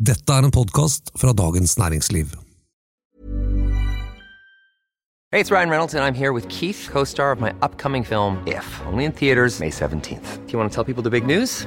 Dette er en podkast fra Dagens Næringsliv. Hey, it's Ryan Reynolds, and I'm here with Keith, co star of my upcoming film, If, only in theaters, May 17th. Do you want to tell people the big news?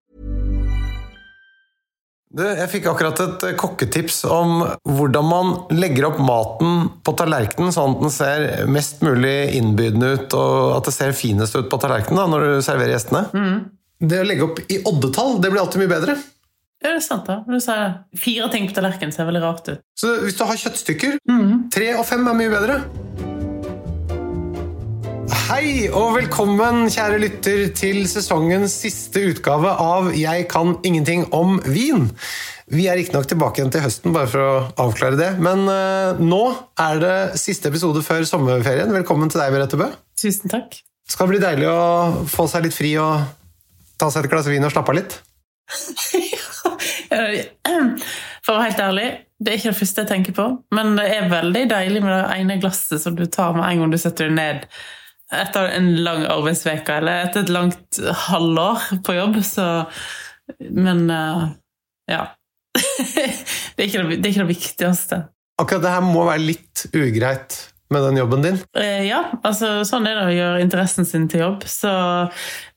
Du, jeg fikk akkurat et eh, kokketips om hvordan man legger opp maten på tallerkenen sånn at den ser mest mulig innbydende ut, og at det ser finest ut på tallerkenen da, når du serverer gjestene. Det å legge opp i oddetall, det blir alltid mye bedre. Ja, det er sant, da. Du sa fire ting på tallerkenen ser veldig rart ut. Så hvis du har kjøttstykker, tre og fem er mye bedre. Hei og velkommen, kjære lytter, til sesongens siste utgave av Jeg kan ingenting om vin. Vi er riktignok tilbake igjen til høsten, bare for å avklare det. Men uh, nå er det siste episode før sommerferien. Velkommen til deg, Merete Bø. Tusen takk. Skal det bli deilig å få seg litt fri og ta seg et glass vin og slappe av litt? For å være helt ærlig, det er ikke det første jeg tenker på. Men det er veldig deilig med det ene glasset som du tar med en gang du setter deg ned etter en lang arbeidsveke, eller etter et langt halvår på jobb, så Men eh, ja. det, er ikke det, det er ikke det viktigste. Akkurat det her må være litt ugreit med den jobben din. Eh, Ja, altså sånn er det å gjøre interessen sin til jobb, så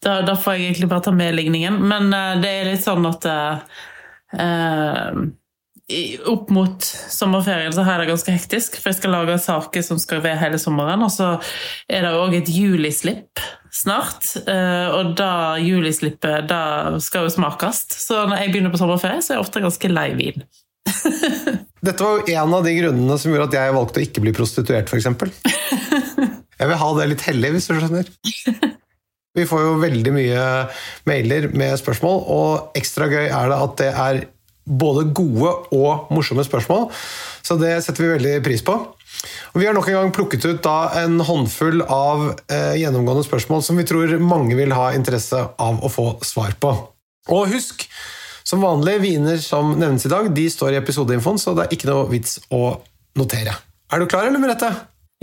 da, da får jeg egentlig bare ta med ligningen. Men eh, det er litt sånn at eh, opp mot sommerferien så har jeg det ganske hektisk, for jeg skal lage saker som skal ved hele sommeren, og så er det òg et julislipp snart, eh, og da julislippet da skal jo smakes. Så når jeg begynner på sommerferie, så er jeg ofte ganske lei vin. Dette var jo en av de grunnene som gjorde at jeg valgte å ikke bli prostituert, f.eks. Jeg vil ha det litt hellig, hvis du skjønner. Vi får jo veldig mye mailer med spørsmål, og ekstra gøy er det at det er både gode og morsomme spørsmål, så det setter vi veldig pris på. Og vi har nok en gang plukket ut en håndfull av eh, gjennomgående spørsmål som vi tror mange vil ha interesse av å få svar på. Og husk, som vanlig, viner som nevnes i dag, de står i episodeinfoen, så det er ikke noe vits å notere. Er du klar, eller, Merete?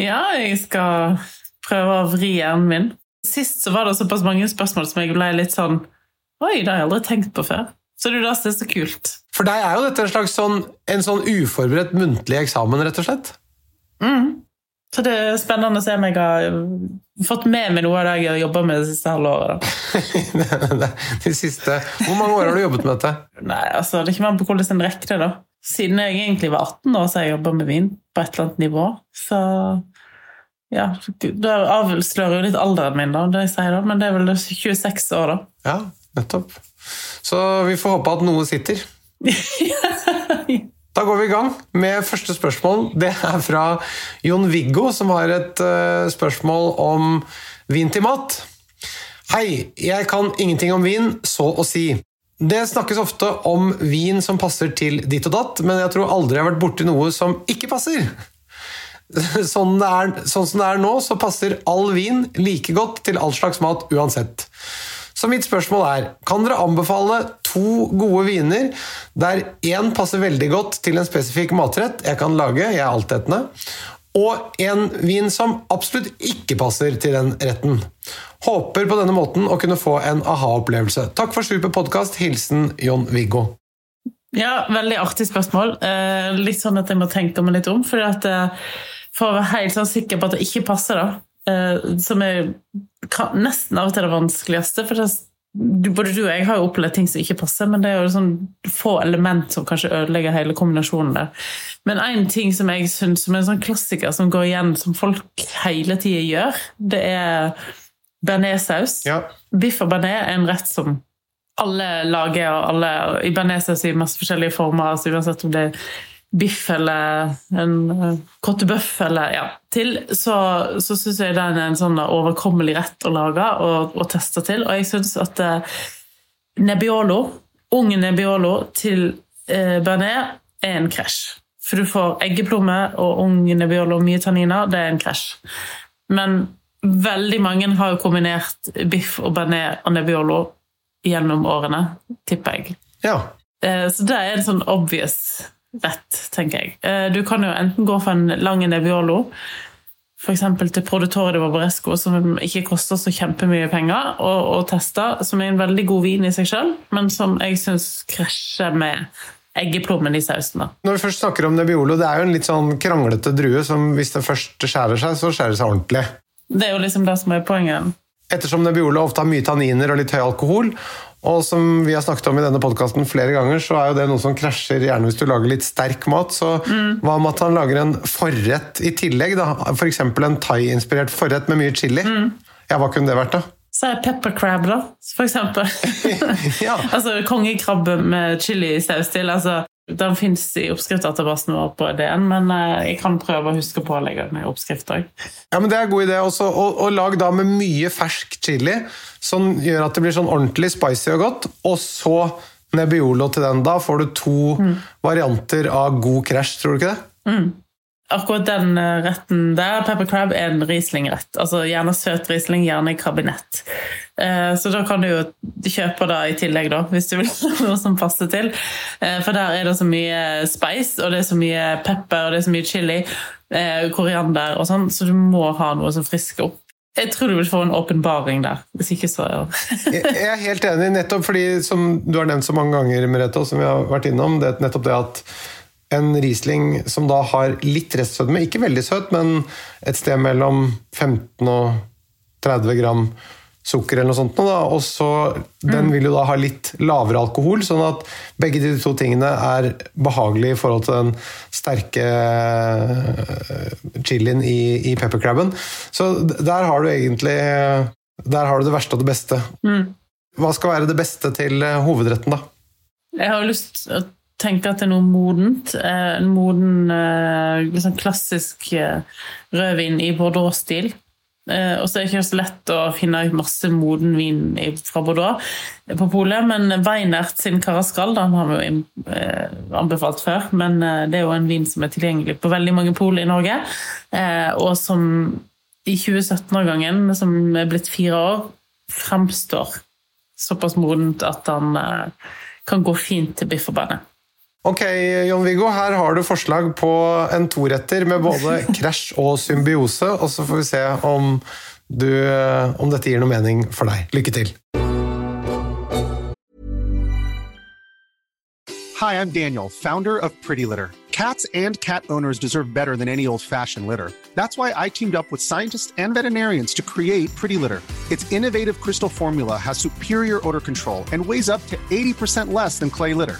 Ja, jeg skal prøve å vri hjernen min. Sist så var det såpass mange spørsmål som jeg ble litt sånn Oi, det har jeg aldri tenkt på før. Så det er det er så kult. For deg er jo dette en slags sånn, en sånn uforberedt muntlig eksamen, rett og slett. Mm. Så det er spennende å se om jeg har fått med meg noe av det jeg har jobba med det siste halve året. De siste Hvor mange år har du jobbet med dette? Nei, altså, Det kommer an på hvordan en rekker det, da. Siden jeg egentlig var 18 år, så har jeg jobba med vin på et eller annet nivå. Så ja, Det avslører jo litt alderen min, da, det jeg sier da, men det er vel 26 år, da. Ja, nettopp. Så vi får håpe at noe sitter. Da går vi i gang med første spørsmål. Det er fra Jon-Viggo, som har et eh, spørsmål om vin til mat. Hei, jeg kan ingenting om vin, så å si. Det snakkes ofte om vin som passer til ditt og datt, men jeg tror aldri jeg har vært borti noe som ikke passer. Sånn, er, sånn som det er nå, så passer all vin like godt til all slags mat uansett. Så mitt spørsmål er, kan dere anbefale to gode viner der én passer veldig godt til en spesifikk matrett jeg kan lage, jeg er altetende, og en vin som absolutt ikke passer til den retten? Håper på denne måten å kunne få en aha-opplevelse. Takk for super podkast. Hilsen Jon-Viggo. Ja, veldig artig spørsmål. Eh, litt sånn at jeg må tenke meg litt om. For, at, eh, for å være helt sånn sikker på at det ikke passer, da, eh, som er nesten av og til det vanskeligste. For det, du, både du og jeg har jo opplevd ting som ikke passer, men det er jo sånn få element som kanskje ødelegger hele kombinasjonen der. Men én ting som jeg syns som er en sånn klassiker som går igjen, som folk hele tida gjør, det er bearnéssaus. Ja. Biff og bearnés er en rett som alle lager, og alle i bearnéssaus i masse forskjellige former, altså uansett om det er biff eller en uh, kottebøff eller ja, til, så, så syns jeg den er en sånn overkommelig rett å lage og, og teste til. Og jeg syns at eh, Nebbiolo, ung Nebbiolo til eh, bearnés er en krasj. For du får eggeplomme og ung Nebbiolo og mye tanniner. Det er en krasj. Men veldig mange har jo kombinert biff og bearnés og nebbiolo gjennom årene, tipper jeg. Ja. Eh, Så det er en sånn obvious rett, tenker jeg. Eh, Du kan jo enten gå for en lang nebbiolo, f.eks. til Produttore de Barbaresco, som ikke koster så kjempemye penger, og teste, som er en veldig god vin i seg sjøl, men som jeg syns krasjer med eggeplommen i sausen. da. Når vi først snakker om Nebbiolo, det er jo en litt sånn kranglete drue som hvis det først skjærer seg, så skjærer det seg ordentlig. Det er jo liksom det som er poenget. Ettersom Nebbiolo ofte har mye tanniner og litt høy alkohol, og som vi har snakket om i denne podkasten flere ganger, så er jo det noe som krasjer gjerne hvis du lager litt sterk mat. Så hva med at han lager en forrett i tillegg? da? F.eks. en thai-inspirert forrett med mye chili. Ja, hva kunne det vært, da? Så er pepper crab, da, for eksempel. Ja. altså kongekrabbe med chilisaus til. altså Den fins i oppskriftsdatabasen vår på DN, men eh, jeg kan prøve å huske på å legge den i oppskrift òg. Ja, men Det er en god idé også. Og, og lag da med mye fersk chili, som gjør at det blir sånn ordentlig spicy og godt. Og så Nebbiolo til den. Da får du to varianter av god krasj, tror du ikke det? Akkurat den eh, retten der, pepper crab, er en Riesling-rett. Altså Gjerne søt Riesling, gjerne i kabinett. Eh, Så da kan du jo kjøpe det i tillegg, da, hvis du vil noe som passer til. Eh, For der er det så mye spice, og det er så mye pepper, og det er så mye chili, koriander og sånn, så du må ha noe som frisker opp. Jeg tror du vil få en åpenbaring der. Hvis ikke så Jeg er helt enig, nettopp fordi, som du har nevnt så mange ganger, Merete, og som vi har vært innom, det nettopp det at en Riesling som da har litt restsødme, ikke veldig søt, men et sted mellom 15 og 30 gram sukker eller noe sånt, da, og så den vil jo da ha litt lavere alkohol, sånn at begge de to tingene er behagelige i forhold til den sterke eh, chilien i, i peppercrabben. Så der har du egentlig der har du det verste og det beste. Hva skal være det beste til eh, hovedretten, da? Jeg har lyst til å tenke at det er noe modent. Eh, En moden, liksom klassisk eh, rødvin i Bordeaux-stil. Og så er det ikke så lett å finne masse moden vin fra Bordeaux på polet, men Weinert sin Carascal den har vi jo anbefalt før, men det er jo en vin som er tilgjengelig på veldig mange pol i Norge, og som i 2017-årgangen, som er blitt fire år, fremstår såpass modent at han kan gå fint til biff og bearnés. Ok, Jon-Viggo, her har du forslag på en toretter med både krasj og symbiose, og så får vi se om, du, eh, om dette gir noe mening for deg. Lykke til! Hi, I'm Daniel, founder of Pretty Litter. Cats and cat owners deserve better than any old fashioned litter. That's why I teamed up with scientists and veterinarians to create Pretty Litter. Its innovative crystal formula has superior odor control and weighs up to 80% less than clay litter.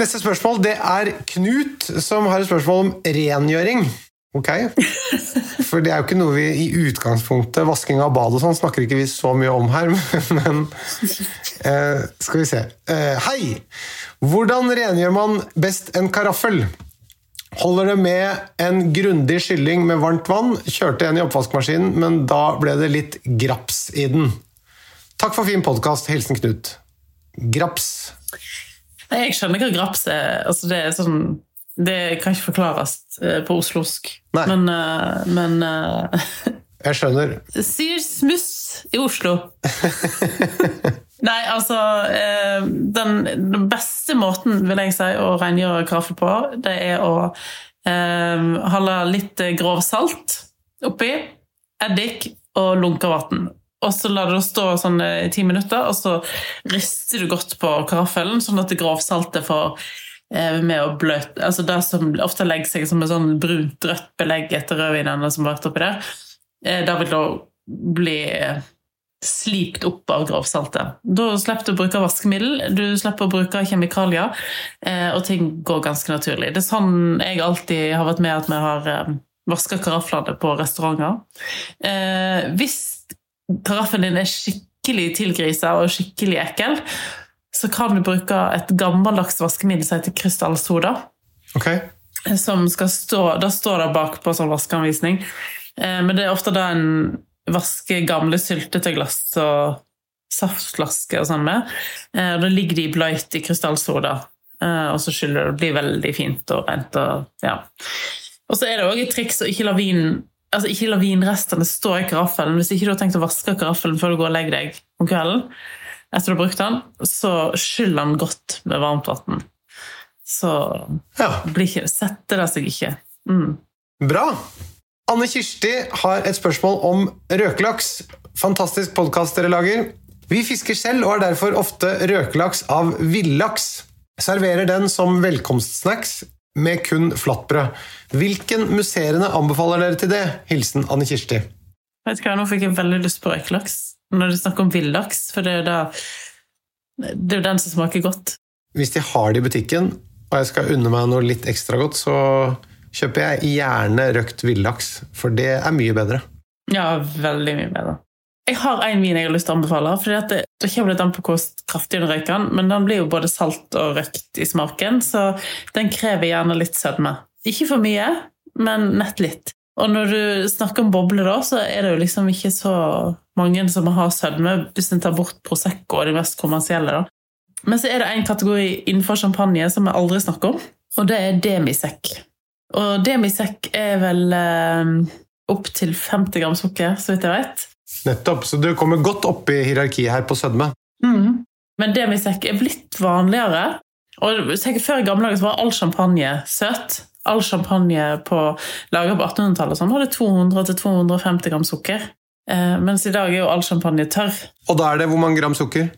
Neste spørsmål det er Knut som har et spørsmål om rengjøring. Ok? For det er jo ikke noe vi i utgangspunktet Vasking av bad og sånn snakker ikke vi så mye om her, men eh, Skal vi se. Eh, hei! Hvordan rengjør man best en karaffel? Holder det med en grundig skylling med varmt vann? Kjørte en i oppvaskmaskinen, men da ble det litt graps i den. Takk for fin podkast. Hilsen Knut. Graps. Nei, Jeg skjønner hva graps er. Altså, det er sånn Det kan ikke forklares eh, på oslosk. Nei. Men, uh, men uh, Jeg skjønner. Sier smuss i Oslo. Nei, altså uh, den, den beste måten vil jeg si å rengjøre kaffe på, det er å holde litt grov salt oppi, eddik og lunka vann. Og så lar du det stå sånn i ti minutter, og så rister du godt på karaffelen, sånn at det grovsaltet får eh, med å bløte Altså det som ofte legger seg som et sånn brunt-rødt belegg etter rødvinen som har vært oppi der, eh, det vil da bli slipt opp av grovsaltet. Da slipper du å bruke vaskemiddel, du slipper å bruke kjemikalier, eh, og ting går ganske naturlig. Det er sånn jeg alltid har vært med at vi har eh, vaska karaflene på restauranter. Eh, hvis karaffen din er skikkelig tilgrisa og skikkelig ekkel, så kan du bruke et gammeldags vaskemiddel som heter krystallsoda. Ok. Som skal stå, Da står det bak på sånn vaskeanvisning. Eh, men det er ofte da en vasker gamle syltete glass og saftflasker og sånn med. Eh, da ligger de bløyt i krystallsoda, eh, og så skyller det. Det blir veldig fint og rent. Og, ja. og så er det òg et triks å ikke la vin altså ikke la vinrestene stå i karaffelen. Hvis ikke du har tenkt å vaske karaffelen før du går og legger deg om kvelden, etter du har brukt den, så skyll den godt med varmt vann. Så Ja. ikke, setter det seg ikke. Mm. Bra! Anne Kirsti har et spørsmål om røkelaks. Fantastisk podkast dere lager. Vi fisker selv og har derfor ofte røkelaks av villaks. Serverer den som velkomstsnacks med kun flatbrød. Hvilken musserende anbefaler dere til det? Hilsen Anne Kirsti. Vet du hva, Nå fikk jeg veldig lyst på røykelaks når du snakker om villaks, for det er, da, det er jo den som smaker godt. Hvis de har det i butikken, og jeg skal unne meg noe litt ekstra godt, så kjøper jeg gjerne røkt villaks, for det er mye bedre. Ja, veldig mye bedre. Jeg har en vin jeg har lyst til å anbefale. for det, det kommer litt an på hvor kraftig du røyker men den blir jo både salt og røkt i smaken, så den krever gjerne litt sødme. Ikke for mye, men nett litt. Og når du snakker om bobler, da, så er det jo liksom ikke så mange som har sødme, hvis en tar bort Prosecco og de mest kommersielle. da. Men så er det en kategori innenfor champagne som vi aldri snakker om, og det er demisekk. Og demisekk er vel eh, opptil 50 gram sukker, så vidt jeg vet. Nettopp, så du kommer godt opp i hierarkiet her på sødme. Mm. Men demisec er blitt vanligere. Og tenk, Før i gamle dager var all champagne søt. All champagne på laget på 1800-tallet sånn, hadde 200-250 gram sukker. Eh, mens i dag er jo all champagne tørr. Og da er det hvor mange gram sukker?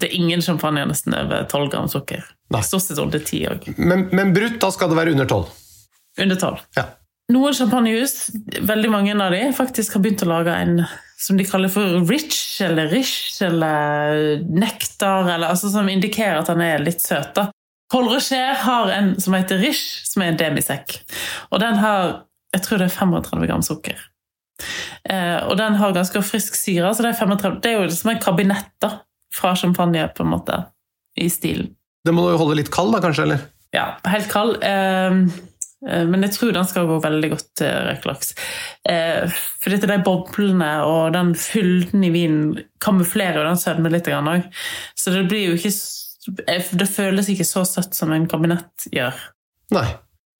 Det er ingen champagne nesten over 12 gram sukker. Nei. Stort sett under 10 òg. Men, men brutt, da skal det være under 12. Under 12. Ja. Noen champagnehus, veldig mange av de, faktisk har begynt å lage en som de kaller for rich eller rich eller nektar, eller, altså som indikerer at den er litt søt. da. Paul Rocher har en som heter rich, som er en demisekk. Og den har jeg tror det er 35 gram sukker. Eh, og den har ganske frisk syre, så det er 35, det er jo som en kabinett da, fra champagne, på en måte, i stilen. Det må du holde litt kald, da, kanskje? eller? Ja, helt kald. Eh, men jeg tror den skal gå veldig godt til røkelaks. Eh, for dette de boblene og den fylden i vinen kamuflerer jo den sødmen litt òg. Så det blir jo ikke eh, Det føles ikke så søtt som en kabinett gjør. Nei.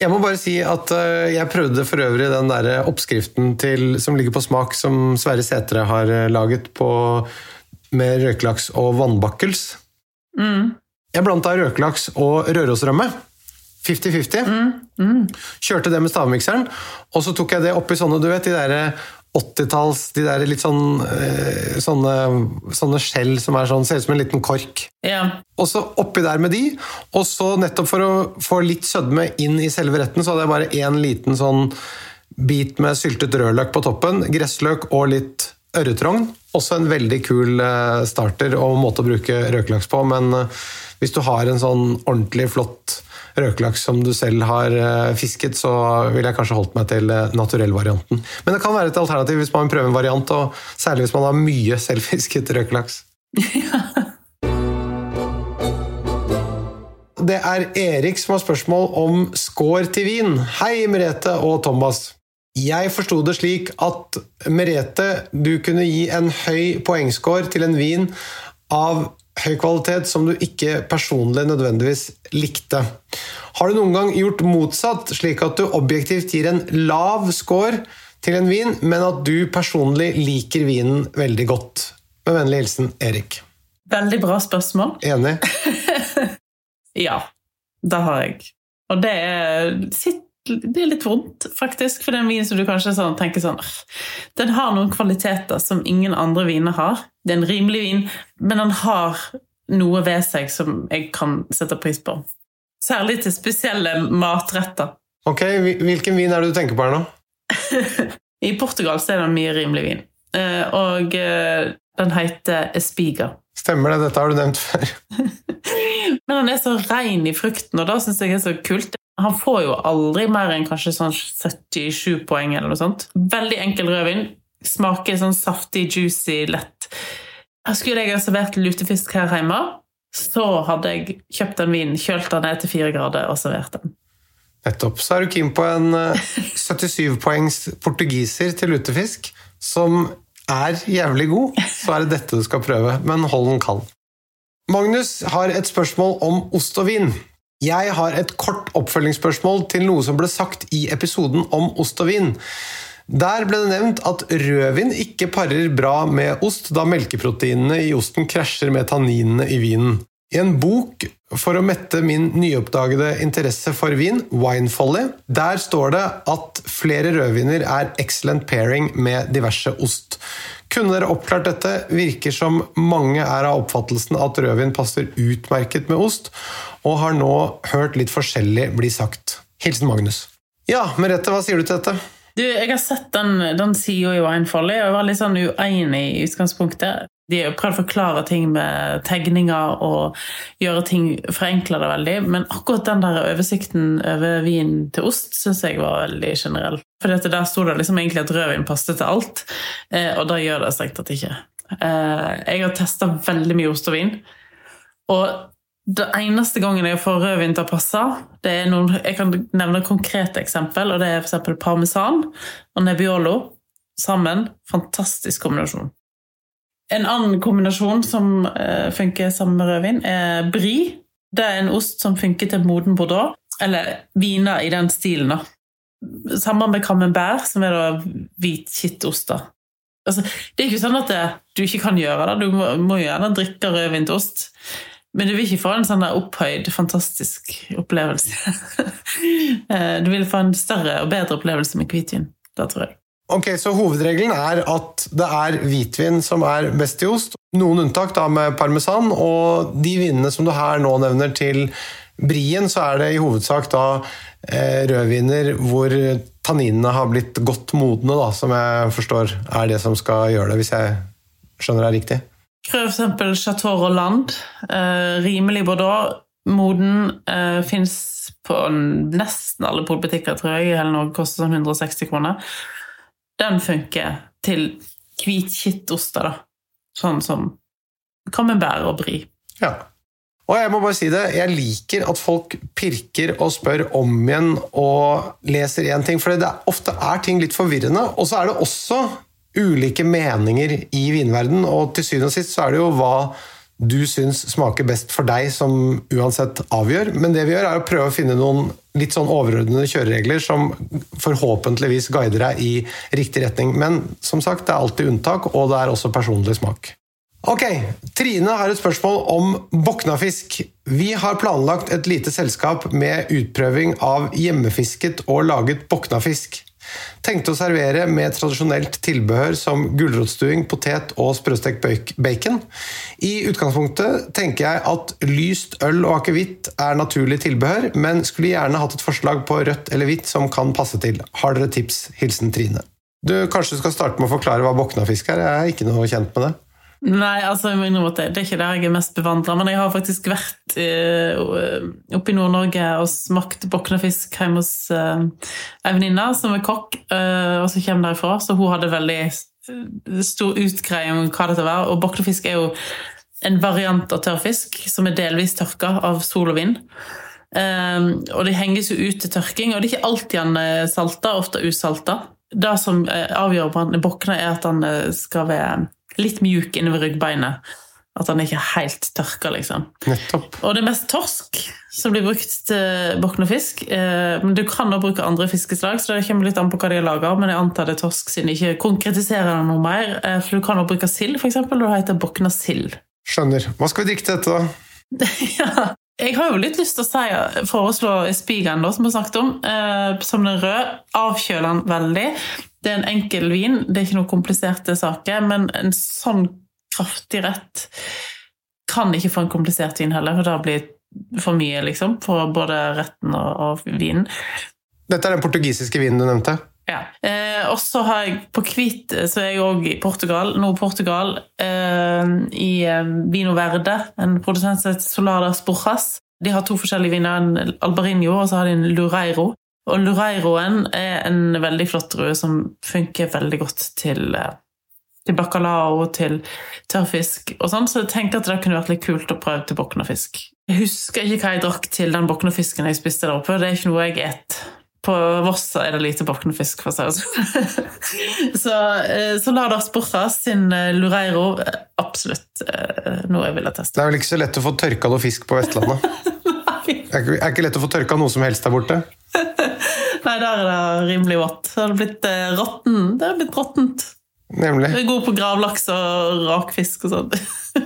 Jeg må bare si at eh, jeg prøvde for øvrig den der oppskriften til, som ligger på smak, som Sverre Sætre har eh, laget på, med røkelaks og vannbakkels. Mm. Jeg blanda røkelaks og rørosrømme. 50-50. Kjørte det med stavmikseren, og så tok jeg det oppi sånne, du vet, de der 80-talls, de der litt sånn eh, sånne, sånne skjell som er sånn, ser ut som en liten kork. Ja. Og så oppi der med de, og så nettopp for å få litt sødme inn i selve retten, så hadde jeg bare én liten sånn bit med syltet rødløk på toppen, gressløk og litt ørretrogn. Også en veldig kul eh, starter og måte å bruke røkelaks på, men eh, hvis du har en sånn ordentlig flott røkelaks som du selv har eh, fisket, så ville jeg kanskje holdt meg til eh, naturellvarianten. Men det kan være et alternativ hvis man vil prøve en variant, og særlig hvis man har mye selvfisket røkelaks. Det er Erik som har spørsmål om skår til vin. Hei, Merete og Thomas. Jeg forsto det slik at Merete, du kunne gi en høy poengscore til en vin av høy kvalitet som du ikke personlig nødvendigvis likte. Har du noen gang gjort motsatt, slik at du objektivt gir en lav score til en vin, men at du personlig liker vinen veldig godt? Med vennlig hilsen Erik. Veldig bra spørsmål. Enig? Ja, det har jeg. Og det er, sitt, det er litt vondt, faktisk, for det er en vin som du kanskje sånn, tenker sånn Den har noen kvaliteter som ingen andre viner har. Det er en rimelig vin, men den har noe ved seg som jeg kan sette pris på. Særlig til spesielle matretter. Ok, Hvilken vin er det du tenker på her nå? I Portugal så er det mye rimelig vin. Eh, Og eh, den heter Espiga. Stemmer det, dette har du nevnt før. Men den er så rein i frukten, og det syns jeg er så kult. Han får jo aldri mer enn kanskje sånn 77 poeng eller noe sånt. Veldig enkel rødvin. Smaker sånn saftig, juicy, lett. Skulle jeg ha servert lutefisk her hjemme, så hadde jeg kjøpt den vin, kjølt den ned til fire grader og servert den. Nettopp. Så er du keen på en eh, 77 poengs portugiser til lutefisk, som er jævlig god, så er det dette du skal prøve, men hold den kald. Magnus har et spørsmål om ost og vin. Jeg har et kort oppfølgingsspørsmål til noe som ble sagt i episoden om ost og vin. Der ble det nevnt at rødvin ikke parer bra med ost, da melkeproteinene i osten krasjer med tanninene i vinen. I en bok for å mette min nyoppdagede interesse for vin, Winefolly, der står det at flere rødviner er excellent pairing med diverse ost. Kunne dere oppklart dette? Virker som mange er av oppfattelsen at rødvin passer utmerket med ost, og har nå hørt litt forskjellig bli sagt. Hilsen Magnus. Ja, Merete, hva sier du til dette? Du, jeg har sett den, den sida i og jeg var litt sånn uenig i utgangspunktet. De har prøvd å forklare ting med tegninger og gjøre ting forenkla det veldig, men akkurat den der oversikten over vin til ost syns jeg var veldig generell. For der sto det liksom egentlig at rødvin passet til alt, eh, og det gjør det strengt tatt ikke. Eh, Jeg har testa veldig mye ost og vin, og den eneste gangen jeg får rødvin til å passe, det er noen, jeg kan nevne et konkret eksempel, og det er eksempel parmesan og nebbiolo sammen. Fantastisk kombinasjon. En annen kombinasjon som eh, funker sammen med rødvin, er brie. Det er en ost som funker til moden bordeaux, eller viner i den stilen. da. Sammen med camembert, som er da hvit kittost. da. Altså, det er ikke sånn at det, du ikke kan gjøre det, du må, må gjerne drikke rødvin til ost. Men du vil ikke få en sånn der opphøyd, fantastisk opplevelse. Eh, du vil få en større og bedre opplevelse med hvitvin. Det tror jeg. Ok, Så hovedregelen er at det er hvitvin som er best i ost. Noen unntak da med parmesan, og de vinene som du her nå nevner til brien, så er det i hovedsak da eh, rødviner hvor tanninene har blitt godt modne, da, som jeg forstår er det som skal gjøre det, hvis jeg skjønner det er riktig. F.eks. Chateau Roland. Eh, rimelig Bordeaux. Moden eh, fins på nesten alle polbutikker, tror jeg. i hele Norge koster sånn 160 kroner. Den funker til hvit kittoster, da. Sånn som camembert og brie. Ja. Og jeg må bare si det, jeg liker at folk pirker og spør om igjen og leser én ting, for det er, ofte er ting litt forvirrende. Og så er det også ulike meninger i vinverden, og til syvende og sist så er det jo hva du syns smaker best for deg, som uansett avgjør. Men det vi gjør, er å prøve å finne noen litt sånn overordnede kjøreregler som forhåpentligvis guider deg i riktig retning. Men som sagt, det er alltid unntak, og det er også personlig smak. Ok, Trine har et spørsmål om boknafisk. Vi har planlagt et lite selskap med utprøving av hjemmefisket og laget boknafisk. Tenkte å servere med tradisjonelt tilbehør som gulrotstuing, potet og sprøstekt bacon. I utgangspunktet tenker jeg at lyst øl og akevitt er naturlig tilbehør, men skulle gjerne hatt et forslag på rødt eller hvitt som kan passe til. Har dere tips? Hilsen Trine. Du, Kanskje du skal starte med å forklare hva boknafisk er? Jeg er ikke noe kjent med det. Nei, altså, jeg må innrømme at det, det er ikke der jeg er mest bevandra, men jeg har faktisk vært uh, oppe i Nord-Norge og smakt boknafisk hjemme hos uh, ei venninne som er kokk, uh, og som kommer derifra, så hun hadde veldig stor utgreie om hva dette var. Og boknafisk er jo en variant av tørrfisk som er delvis tørka av sol og vind. Um, og det henges jo ut til tørking, og det er ikke alltid han er salta, ofte usalta. Det som avgjør om han bokner, er at han skal være litt mjuk innover ryggbeinet. At den ikke er helt tørka, liksom. Nettopp. Og det er mest torsk som blir brukt til bokn og fisk. Eh, Men du kan også bruke andre fiskeslag, så det kommer litt an på hva de har laga. Men jeg antar det er torsk siden de ikke konkretiserer det noe mer. Eh, For du kan også bruke sild, f.eks. Og det heter bokna sild. Skjønner. Hva skal vi drikke til dette, da? ja. Jeg har jo litt lyst til å si, foreslå spigeren, da, som vi snakket om, eh, som den røde. Avkjøler den veldig. Det er en enkel vin, det er ikke noe kompliserte saker, men en sånn kraftig rett kan ikke få en komplisert vin heller, for da blir det for mye, liksom, for både retten og, og vinen. Dette er den portugisiske vinen du nevnte. Ja. Eh, og så har jeg på hvit, så er jeg òg i Portugal, Nord-Portugal, eh, i eh, Vino Verde, en produsent som heter Soladas Borjas. De har to forskjellige viner, en Albarinho og så har de en Lureiro. Og Lureiroen er en veldig flott drue som funker veldig godt til, eh, til bacalao, til tørrfisk og sånn, så jeg tenker at det kunne vært litt kult å prøve til boknafisk. Jeg husker ikke hva jeg drakk til den boknafisken jeg spiste der oppe, det er ikke noe jeg et. På Voss er det lite boknefisk for å si det sånn. så, eh, så la oss Borras sin eh, Lureiro absolutt noe jeg ville teste. Det er vel ikke så lett å få tørka noe fisk på Vestlandet? Det er ikke, er ikke lett å få tørka noe som helst der borte? Nei, der er det rimelig vått. Det har blitt eh, råtten. Det har blitt råttent. Nemlig. Det er god på gravlaks og rakfisk og sånn.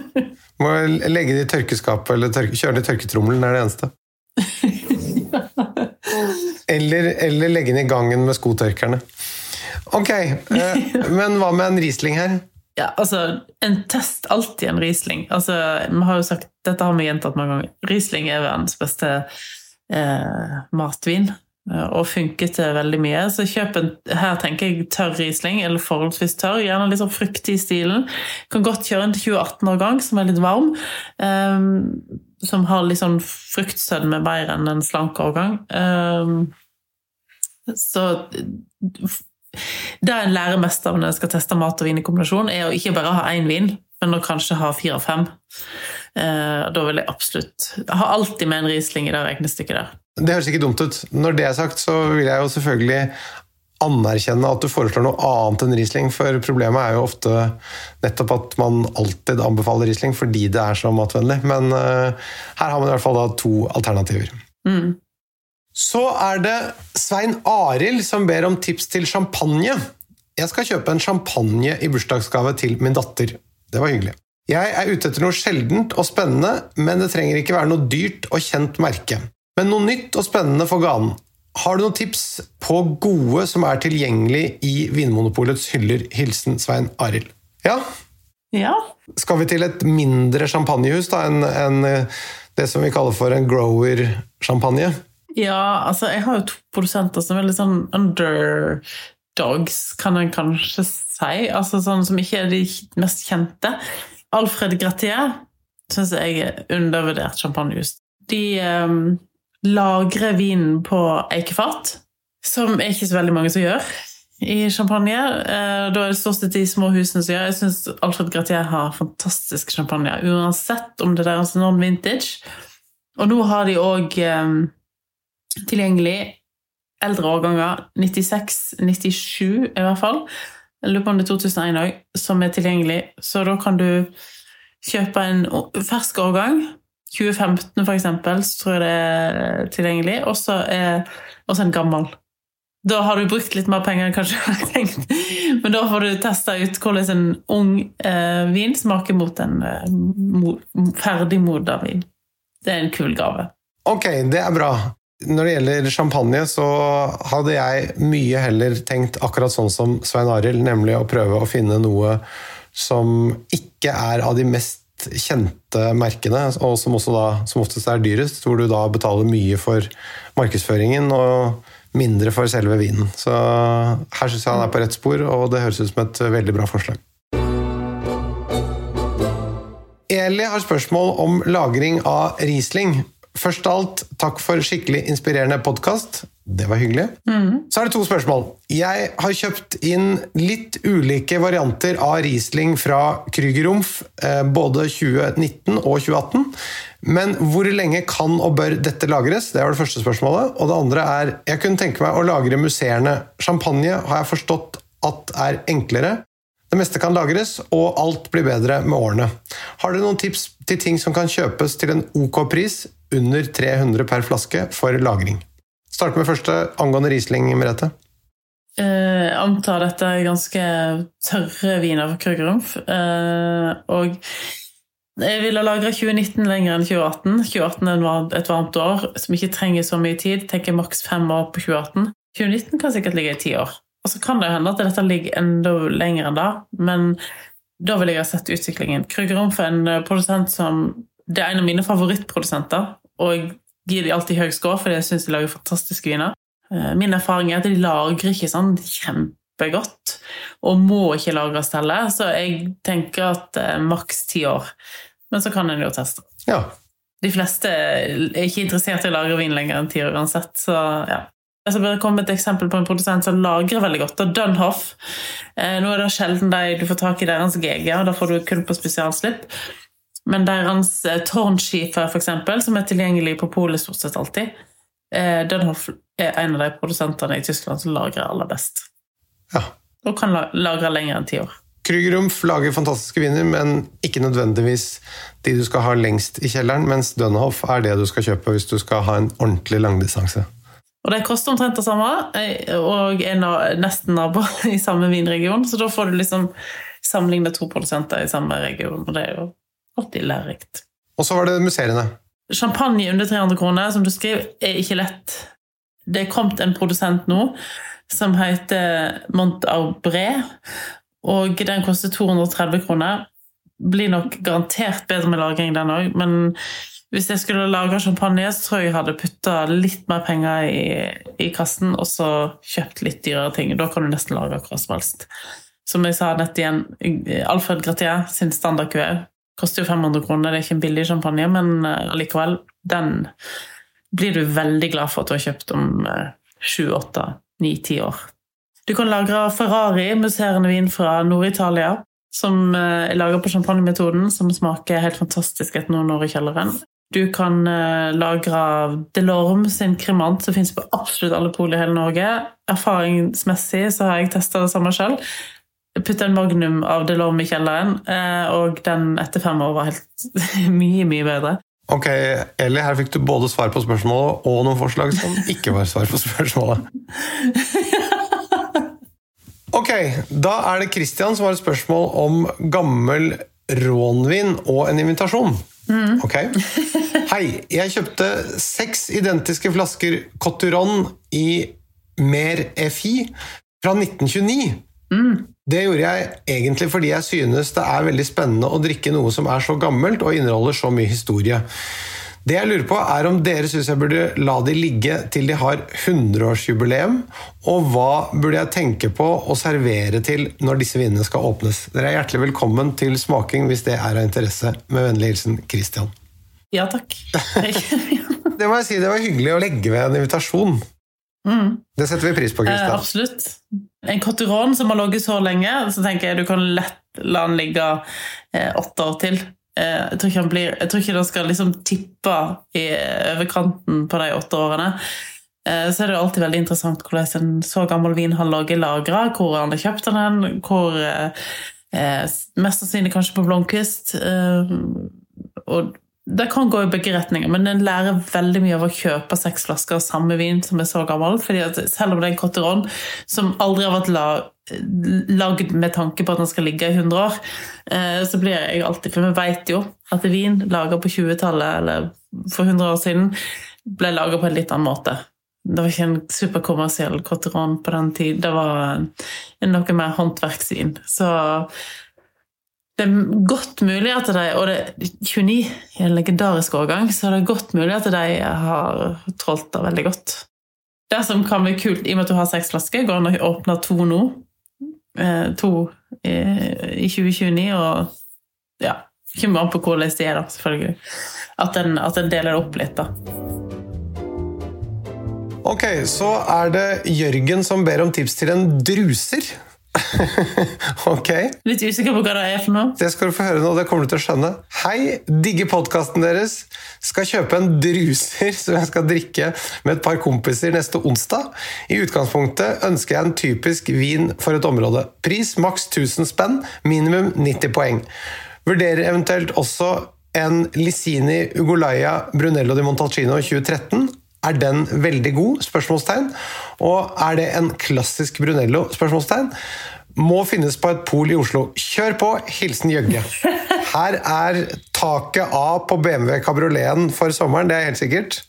Må legge det i tørkeskapet eller tørke, kjøre det i tørketrommelen, er det eneste. Eller, eller legge den i gangen med skotørkerne. Ok, eh, men hva med en Riesling her? Ja, altså, en test alltid en Riesling. Altså, vi har jo sagt, Dette har vi gjentatt mange ganger. Riesling er verdens beste eh, matvin. Eh, Og funket til veldig mye. Så kjøp en her tenker jeg tørr Riesling, eller forholdsvis tørr. Gjerne litt sånn fruktig i stilen. Kan godt kjøre en til 2018-årgang, som er litt varm. Um, som har litt sånn fruktsødme mer enn en slank årgang. Um, så det en lærer mest av når en skal teste mat og vin i kombinasjon, er å ikke bare ha én vin, men å kanskje ha fire og fem. Uh, da vil jeg absolutt ha alltid med en Riesling i det regnestykket der. Det høres ikke dumt ut. Når det er sagt, så vil jeg jo selvfølgelig anerkjenne at du foreslår noe annet enn Riesling, for problemet er jo ofte nettopp at man alltid anbefaler Riesling fordi det er så matvennlig. Men uh, her har man i hvert fall da to alternativer. Så er det Svein Arild som ber om tips til champagne. Jeg skal kjøpe en champagne i bursdagsgave til min datter. Det var hyggelig. Jeg er ute etter noe sjeldent og spennende, men det trenger ikke være noe dyrt og kjent merke. Men noe nytt og spennende for ganen. Har du noen tips på gode som er tilgjengelig i Vinmonopolets hyller? Hilsen Svein Arild. Ja, Ja, skal vi til et mindre champagnehus da, enn enn, eh, det som vi kaller for en grower-champagne? ja altså jeg har jo to produsenter som er litt sånn underdogs, kan en kanskje si. Altså sånn som ikke er de mest kjente. Alfred Gratier syns jeg er undervurdert champagnehus. De eh, lagrer vinen på eikefat, som er ikke så veldig mange som gjør i champagne. Eh, da er det stort sett de små husene som gjør. Jeg syns Alfred Gratier har fantastisk champagne, uansett om det der er deres non-vintage. Og nå har de òg eh, tilgjengelig eldre årganger, 96, 97 i hvert fall. Jeg lurer på om det er 2001 òg, som er tilgjengelig. Så da kan du kjøpe en fersk årgang. 2015 for eksempel, så tror jeg det er tilgjengelig. Og så en gammel. Da har du brukt litt mer penger enn kanskje du har tenkt. Men da får du testa ut hvordan en ung eh, vin smaker mot en eh, mo ferdigmoda vin. Det er en kul gave. Ok, det er bra. Når det gjelder champagne, så hadde jeg mye heller tenkt akkurat sånn som Svein Arild, nemlig å prøve å finne noe som ikke er av de mest kjente merkene, og som da som oftest er dyrest, hvor du da betaler mye for markedsføringen og mindre for selve vinen. Så her syns jeg han er på rett spor, og det høres ut som et veldig bra forslag. Eli har spørsmål om lagring av Riesling. Først av alt, takk for skikkelig inspirerende podkast. Det var hyggelig. Så er det to spørsmål. Jeg har kjøpt inn litt ulike varianter av Riesling fra Krügerrumpf, eh, både 2019 og 2018. Men hvor lenge kan og bør dette lagres? Det var det første spørsmålet. Og det andre er Jeg kunne tenke meg å lagre musserende champagne, har jeg forstått at er enklere. Det meste kan lagres, og alt blir bedre med årene. Har dere noen tips til ting som kan kjøpes til en ok pris, under 300 per flaske, for lagring? Start med første angående Riesling, Merete. Jeg antar dette er ganske tørre viner fra Krügerrumpf. Eh, og jeg ville lagra 2019 lenger enn 2018. 2018 er var- et varmt år som ikke trenger så mye tid. Tenker maks fem år på 2018. 2019 kan sikkert ligge i ti år. Og så kan det hende at dette ligger enda lenger enn da, men da vil jeg ha sett utviklingen. Krügerrumpf er en eh, produsent som Det er en av mine favorittprodusenter, og gir de alltid høy score for jeg syns de lager fantastiske viner. Eh, Min erfaring er at de lagrer ikke sånn kjempegodt, og må ikke lagres heller, så jeg tenker at eh, maks ti år. Men så kan en jo teste. Ja. De fleste er ikke interessert i å lagre vin lenger enn ti år uansett, så ja. Jeg skal bare komme et eksempel på en produsent som lagrer veldig godt. og Dunhoff. Eh, nå er det sjelden de, du får tak i deres GG, og da får du kun på spesialslipp. Men deres eh, tårnskifer, eksempel, som er tilgjengelig på polet stort sett alltid, eh, Dunhoff er en av de produsentene i Tyskland som lagrer aller best. ja. Og kan lagre lenger enn ti år. Krügerumf lager fantastiske viner, men ikke nødvendigvis de du skal ha lengst i kjelleren, mens Dønhoff er det du skal kjøpe hvis du skal ha en ordentlig langdistanse. Og de koster omtrent det samme, eh, og er nesten naboer i samme vinregion, så da får du liksom sammenligne to produsenter i samme region, og det er jo alltid lærerikt. Og så var det musserende. Champagne under 300 kroner, som du skrev, er ikke lett. Det er kommet en produsent nå som heter Montaubré og den koster 230 kroner. Blir nok garantert bedre med lagring, den òg, men hvis jeg skulle lage champagne, så tror jeg jeg hadde putta litt mer penger i, i kassen og så kjøpt litt dyrere ting. Da kan du nesten lage akkurat som helst. Som jeg sa nett igjen, Alfred Gratier sin standard QE koster jo 500 kroner. Det er ikke en billig champagne, men eh, allikevel, den blir du veldig glad for at du har kjøpt om eh, sju, åtte, ni, ti år. Du kan lagre Ferrari, musserende vin fra Nord-Italia, som eh, er laget på champagnemetoden, som smaker helt fantastisk etter noen år i kjelleren. Du kan lagre Delorme sin kremant, som finnes på absolutt alle pol i hele Norge. Erfaringsmessig så har jeg testa det samme selv. Putta en magnum av Delorme i kjelleren, eh, og den etter fem år var helt mye, mye bedre. Ok, Eli, her fikk du både svar på spørsmålet og noen forslag som ikke var svar på spørsmålet. Ok, da er det Christian som har et spørsmål om gammel rånvin og en invitasjon. Ok. Hei, jeg kjøpte seks identiske flasker Coturon i Mer FI fra 1929. Det gjorde jeg egentlig fordi jeg synes det er veldig spennende å drikke noe som er så gammelt og inneholder så mye historie. Det jeg lurer på er om dere syns jeg burde la de ligge til de har 100-årsjubileum, og hva burde jeg tenke på å servere til når disse vinene skal åpnes? Dere er hjertelig velkommen til smaking hvis det er av interesse. Med vennlig hilsen Christian. Ja takk. Det må jeg si, det var hyggelig å legge ved en invitasjon. Det setter vi pris på, Eh, absolutt. En cotteron som har ligget så lenge, så tenker jeg du kan lett la den ligge eh, åtte år til. Eh, jeg, tror blir, jeg tror ikke den skal liksom tippe i overkanten på de åtte årene. Eh, så er det alltid veldig interessant hvordan en så gammel vin har ligget lagra, hvor han har kjøpt den, hvor eh, Mest sannsynlig kanskje på Blomkvist. Og det kan gå i begge retninger, men en lærer veldig mye av å kjøpe seks flasker av samme vin som er så gammel. fordi at selv om det er en cotteron som aldri har vært la, lagd med tanke på at den skal ligge i 100 år, eh, så blir jeg alltid For vi vet jo at vin laga på 20-tallet eller for 100 år siden ble laga på en litt annen måte. Det var ikke en superkommersiell cotteron på den tid. Det var noe mer håndverksvin. Så det er godt mulig at de Og det er 29 i en legendarisk årgang, så det er godt mulig at de har trålt det veldig godt. Det som kan bli kult, i og med at du har seks flasker, går an å åpne to nå. Eh, to i, i 2029, og ja Kommer an på hvordan de er, da, selvfølgelig. At en, at en deler det opp litt, da. Ok, så er det Jørgen som ber om tips til en druser. Ok, Litt usikker på hva det er for noe. det skal du få høre nå, det kommer du til å skjønne. Hei, digger podkasten deres. Skal kjøpe en druser som jeg skal drikke med et par kompiser neste onsdag. I utgangspunktet ønsker jeg en typisk vin for et område. Pris maks 1000 spenn, minimum 90 poeng. Vurderer eventuelt også en Lisini Ugolaya Brunello di Montalcino 2013. Er den veldig god? Spørsmålstegn. Og er det en klassisk Brunello? Spørsmålstegn. Må finnes på et pol i Oslo. Kjør på! Hilsen Jøgge. Her er taket av på BMW kabrioleten for sommeren, det er helt sikkert.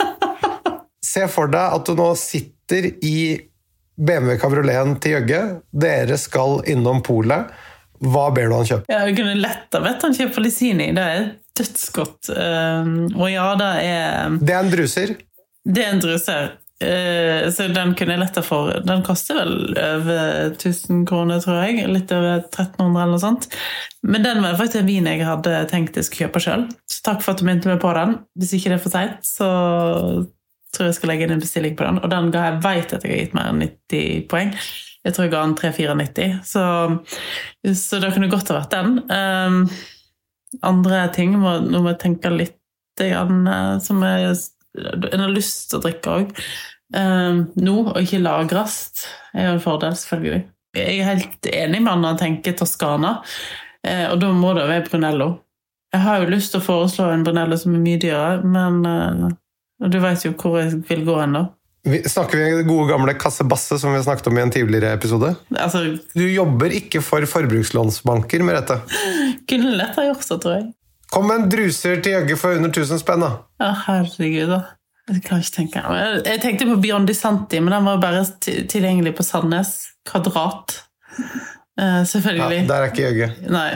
Se for deg at du nå sitter i BMW kabrioleten til Jøgge. Dere skal innom polet. Hva ber du han kjøpe? Ja, jeg kunne lett ha bedt han kjøpe Lisini. Det er dødsgodt. Um, og ja, det er Det er en druser. Det er en druser. Eh, så den kunne jeg lett ha for. Den koster vel over 1000 kroner, tror jeg. Litt over 1300 eller noe sånt. Men den var faktisk en vin jeg hadde tenkt jeg skulle kjøpe sjøl. Så takk for at du minte meg på den. Hvis ikke det er for seint, så tror jeg skal legge inn en bestilling på den. Og den ga jeg veit at jeg har gitt mer enn 90 poeng. Jeg tror jeg ga den 3-94, så, så det kunne godt ha vært den. Um, andre ting nå må jeg tenke litt grann, eh, som jeg, en har lyst til å drikke òg. Um, nå, og ikke lagres, er jo en fordel, selvfølgelig. Jeg er helt enig med han når han tenker Toskana, eh, og da må det være Brunello. Jeg har jo lyst til å foreslå en Brunello som er mye dyrere, men eh, du vet jo hvor jeg vil gå hen, Vi, snakker vi gode gamle Kasse Basse som vi snakket om i en tidligere episode? Altså, Du jobber ikke for forbrukslånsbanker, Merete. kunne lett ha gjort det, tror jeg. Kom med en druser til Jøgge for under 1000 spenn, da. Å, herregud, da. Jeg kan ikke tenke Jeg, tenkte på Biondi Santi, men den var bare tilgjengelig på Sandnes. Kvadrat. selvfølgelig. Ja, der er ikke Jøgge. Nei.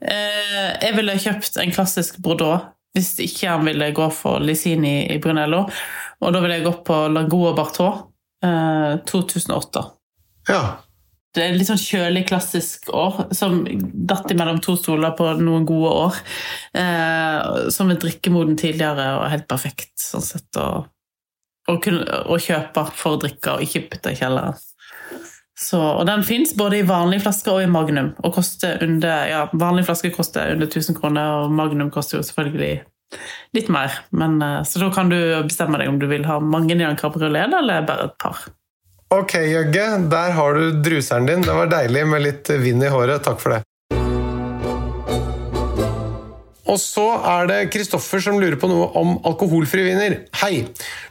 Uh, jeg ville kjøpt en klassisk Bordeaux hvis ikke han ville gå for Lisini i Brunello. Og da ville jeg gått på Lagoa Bartot eh, 2008. Ja. Det er litt sånn kjølig, klassisk år, som datt imellom to stoler på noen gode år. Eh, som er drikkemoden tidligere og helt perfekt, sånn sett. Å kunne, kjøpe for å drikke, og ikke putte i kjelleren. Så, og den fins både i vanlige flasker og i Magnum. Og koster under, ja, Vanlige flasker koster under 1000 kroner, og Magnum koster jo selvfølgelig litt mer. Men, eh, så da kan du bestemme deg om du vil ha mange en Cabriolet eller bare et par. Ok, Jøgge, der har du druseren din. Det var deilig med litt vind i håret. Takk for det. Og så er det Kristoffer som lurer på noe om alkoholfrie viner. Hei!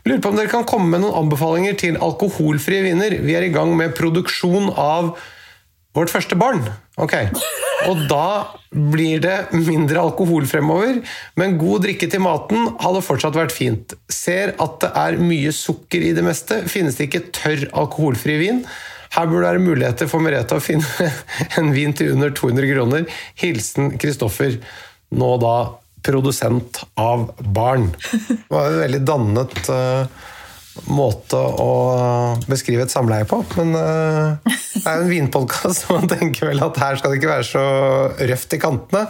Lurer på om dere kan komme med noen anbefalinger til alkoholfrie viner. Vi er i gang med produksjon av vårt første barn. Ok. Og da blir det mindre alkohol fremover, men god drikke til maten hadde fortsatt vært fint. Ser at det er mye sukker i det meste. Finnes det ikke tørr alkoholfri vin? Her burde det være muligheter for Merete å finne en vin til under 200 kroner. Hilsen Kristoffer, nå da produsent av barn. Det var en veldig dannet uh, måte å beskrive et samleie på. Men uh, det er jo en vinpodkast, så man tenker vel at her skal det ikke være så røft i kantene.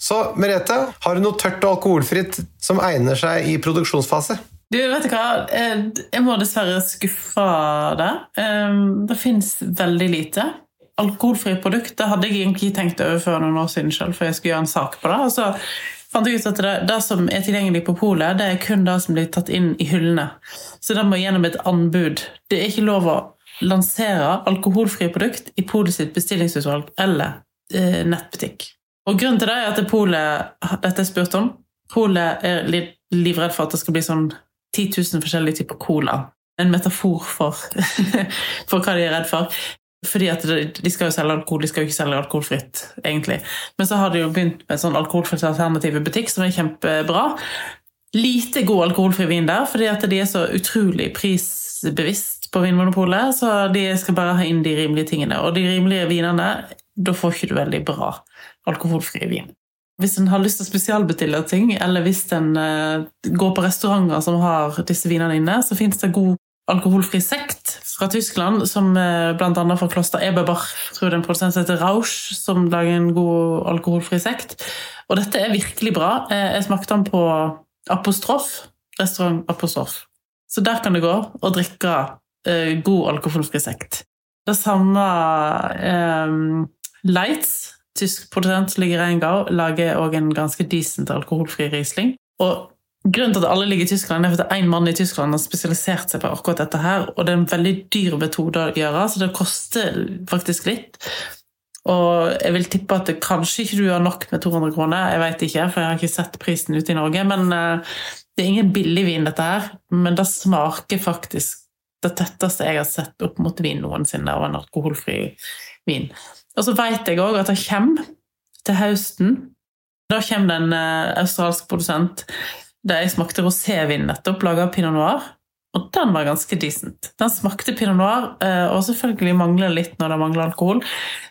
Så Merete, har du noe tørt og alkoholfritt som egner seg i produksjonsfase? Du, vet du hva? Eh, Jeg må dessverre skuffe deg. Eh, Det fins veldig lite. Alkoholfrie produkter hadde jeg egentlig tenkt over før noen år siden selv, for jeg skulle gjøre en sak på det. Og så fant jeg ut at det, det som er tilgjengelig på polet, det er kun det som blir tatt inn i hyllene. Så det må gjennom et anbud. Det er ikke lov å lansere alkoholfrie produkt i polet sitt bestillingsutvalg eller eh, nettbutikk. Og grunnen til det er at polet dette er spurt om, polet er livredd for at det skal bli sånn 10 000 forskjellige typer cola. En metafor for, for hva de er redd for. Fordi at de skal jo selge alkohol, de skal jo ikke selge alkoholfritt, egentlig. Men så har de jo begynt med sånn alkoholfritt alternativ i butikk, som er kjempebra. Lite god alkoholfri vin der, fordi at de er så utrolig prisbevisst på Vinmonopolet, så de skal bare ha inn de rimelige tingene. Og de rimelige vinene, da får ikke du veldig bra alkoholfri vin. Hvis en har lyst til å spesialbestille ting, eller hvis en eh, går på restauranter som har disse vinene inne, så finnes det god alkoholfri sekt fra Tyskland, som bl.a. blant annet fra Kloster Eberbach, tror det er en produsent som heter Rausch, som lager en god alkoholfri sekt. Og dette er virkelig bra. Eh, Jeg smakte den på Apostrof, restaurant Apostrof. Så der kan det gå og drikke eh, god alkoholfri sekt. Det samme eh, Lights, tysk produsent som ligger i Rheingau, lager òg en ganske decent alkoholfri Riesling. Og Grunnen til at alle ligger i Tyskland, er at én mann i Tyskland har spesialisert seg på akkurat dette. her, og Det er en veldig dyr metode å gjøre, så det koster faktisk litt. Og jeg vil tippe at kanskje ikke du har nok med 200 kroner, jeg vet ikke, for jeg har ikke sett prisen ute i Norge. Men uh, det er ingen billig vin, dette her. Men det smaker faktisk det tetteste jeg har sett opp mot vin noensinne av en alkoholfri vin. Og så vet jeg òg at det kommer til høsten. Da kommer det en uh, australsk produsent. Der jeg smakte rosévin nettopp, laga av pinot noir. Og den var ganske decent. Den smakte pinot noir, eh, og selvfølgelig mangler litt når det mangler alkohol,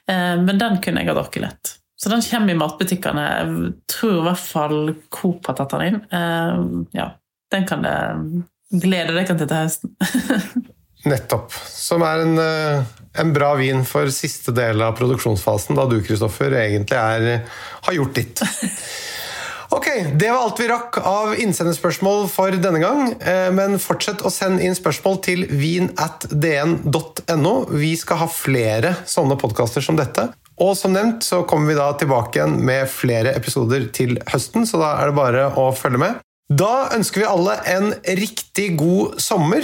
eh, men den kunne jeg ha drukket lett. Så den kommer i matbutikkene. Jeg tror i hvert fall Coop har tatt den inn. Eh, ja, den kan det glede deg til til høsten. Nettopp. Som er en, en, bra vin for siste del av produksjonsfasen, da du Kristoffer, egentlig er, har gjort ditt. Ok, Det var alt vi rakk av innsenderspørsmål for denne gang. Eh, men fortsett å sende inn spørsmål til vin.dn.no. Vi skal ha flere sånne podkaster som dette. Og som nevnt så kommer vi da tilbake igjen med flere episoder til høsten, så da er det bare å følge med. Da ønsker vi alle en riktig god sommer.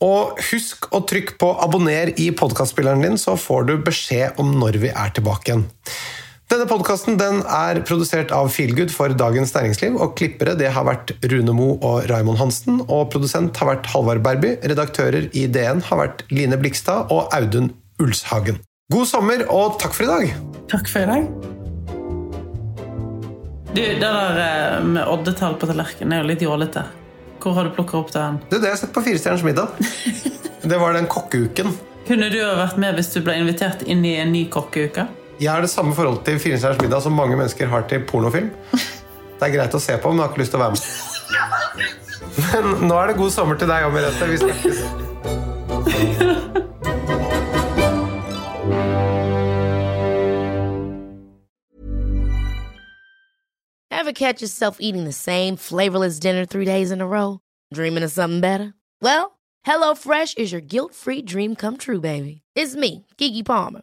Og husk å trykke på abonner i podkastspilleren din, så får du beskjed om når vi er tilbake igjen. Denne podkasten er produsert av Feelgood for Dagens Næringsliv, og klippere det har vært Rune Mo og Raimond Hansen. Og produsent har vært Halvard Berby. Redaktører i DN har vært Line Blikstad og Audun Ulshagen. God sommer, og takk for i dag! Takk for i dag. Du, Det der eh, med oddetall på tallerkenen er jo litt jålete. Hvor har du plukka opp den? Det, det har jeg sett på Firestjerners middag. det var den kokkeuken. Kunne du ha vært med hvis du ble invitert inn i en ny kokkeuke? Jeg har det samme forholdet til Firestjerners middag som mange mennesker har til pornofilm. Det er greit å se på, men jeg har ikke lyst til å være med. Men nå er det god sommer til deg òg, Merete. Vi snakkes. Ever catch yourself eating the same flavorless dinner three days in a row? Dreaming of something better? Well, HelloFresh is your guilt-free dream come true, baby. It's me, Kiki Palmer.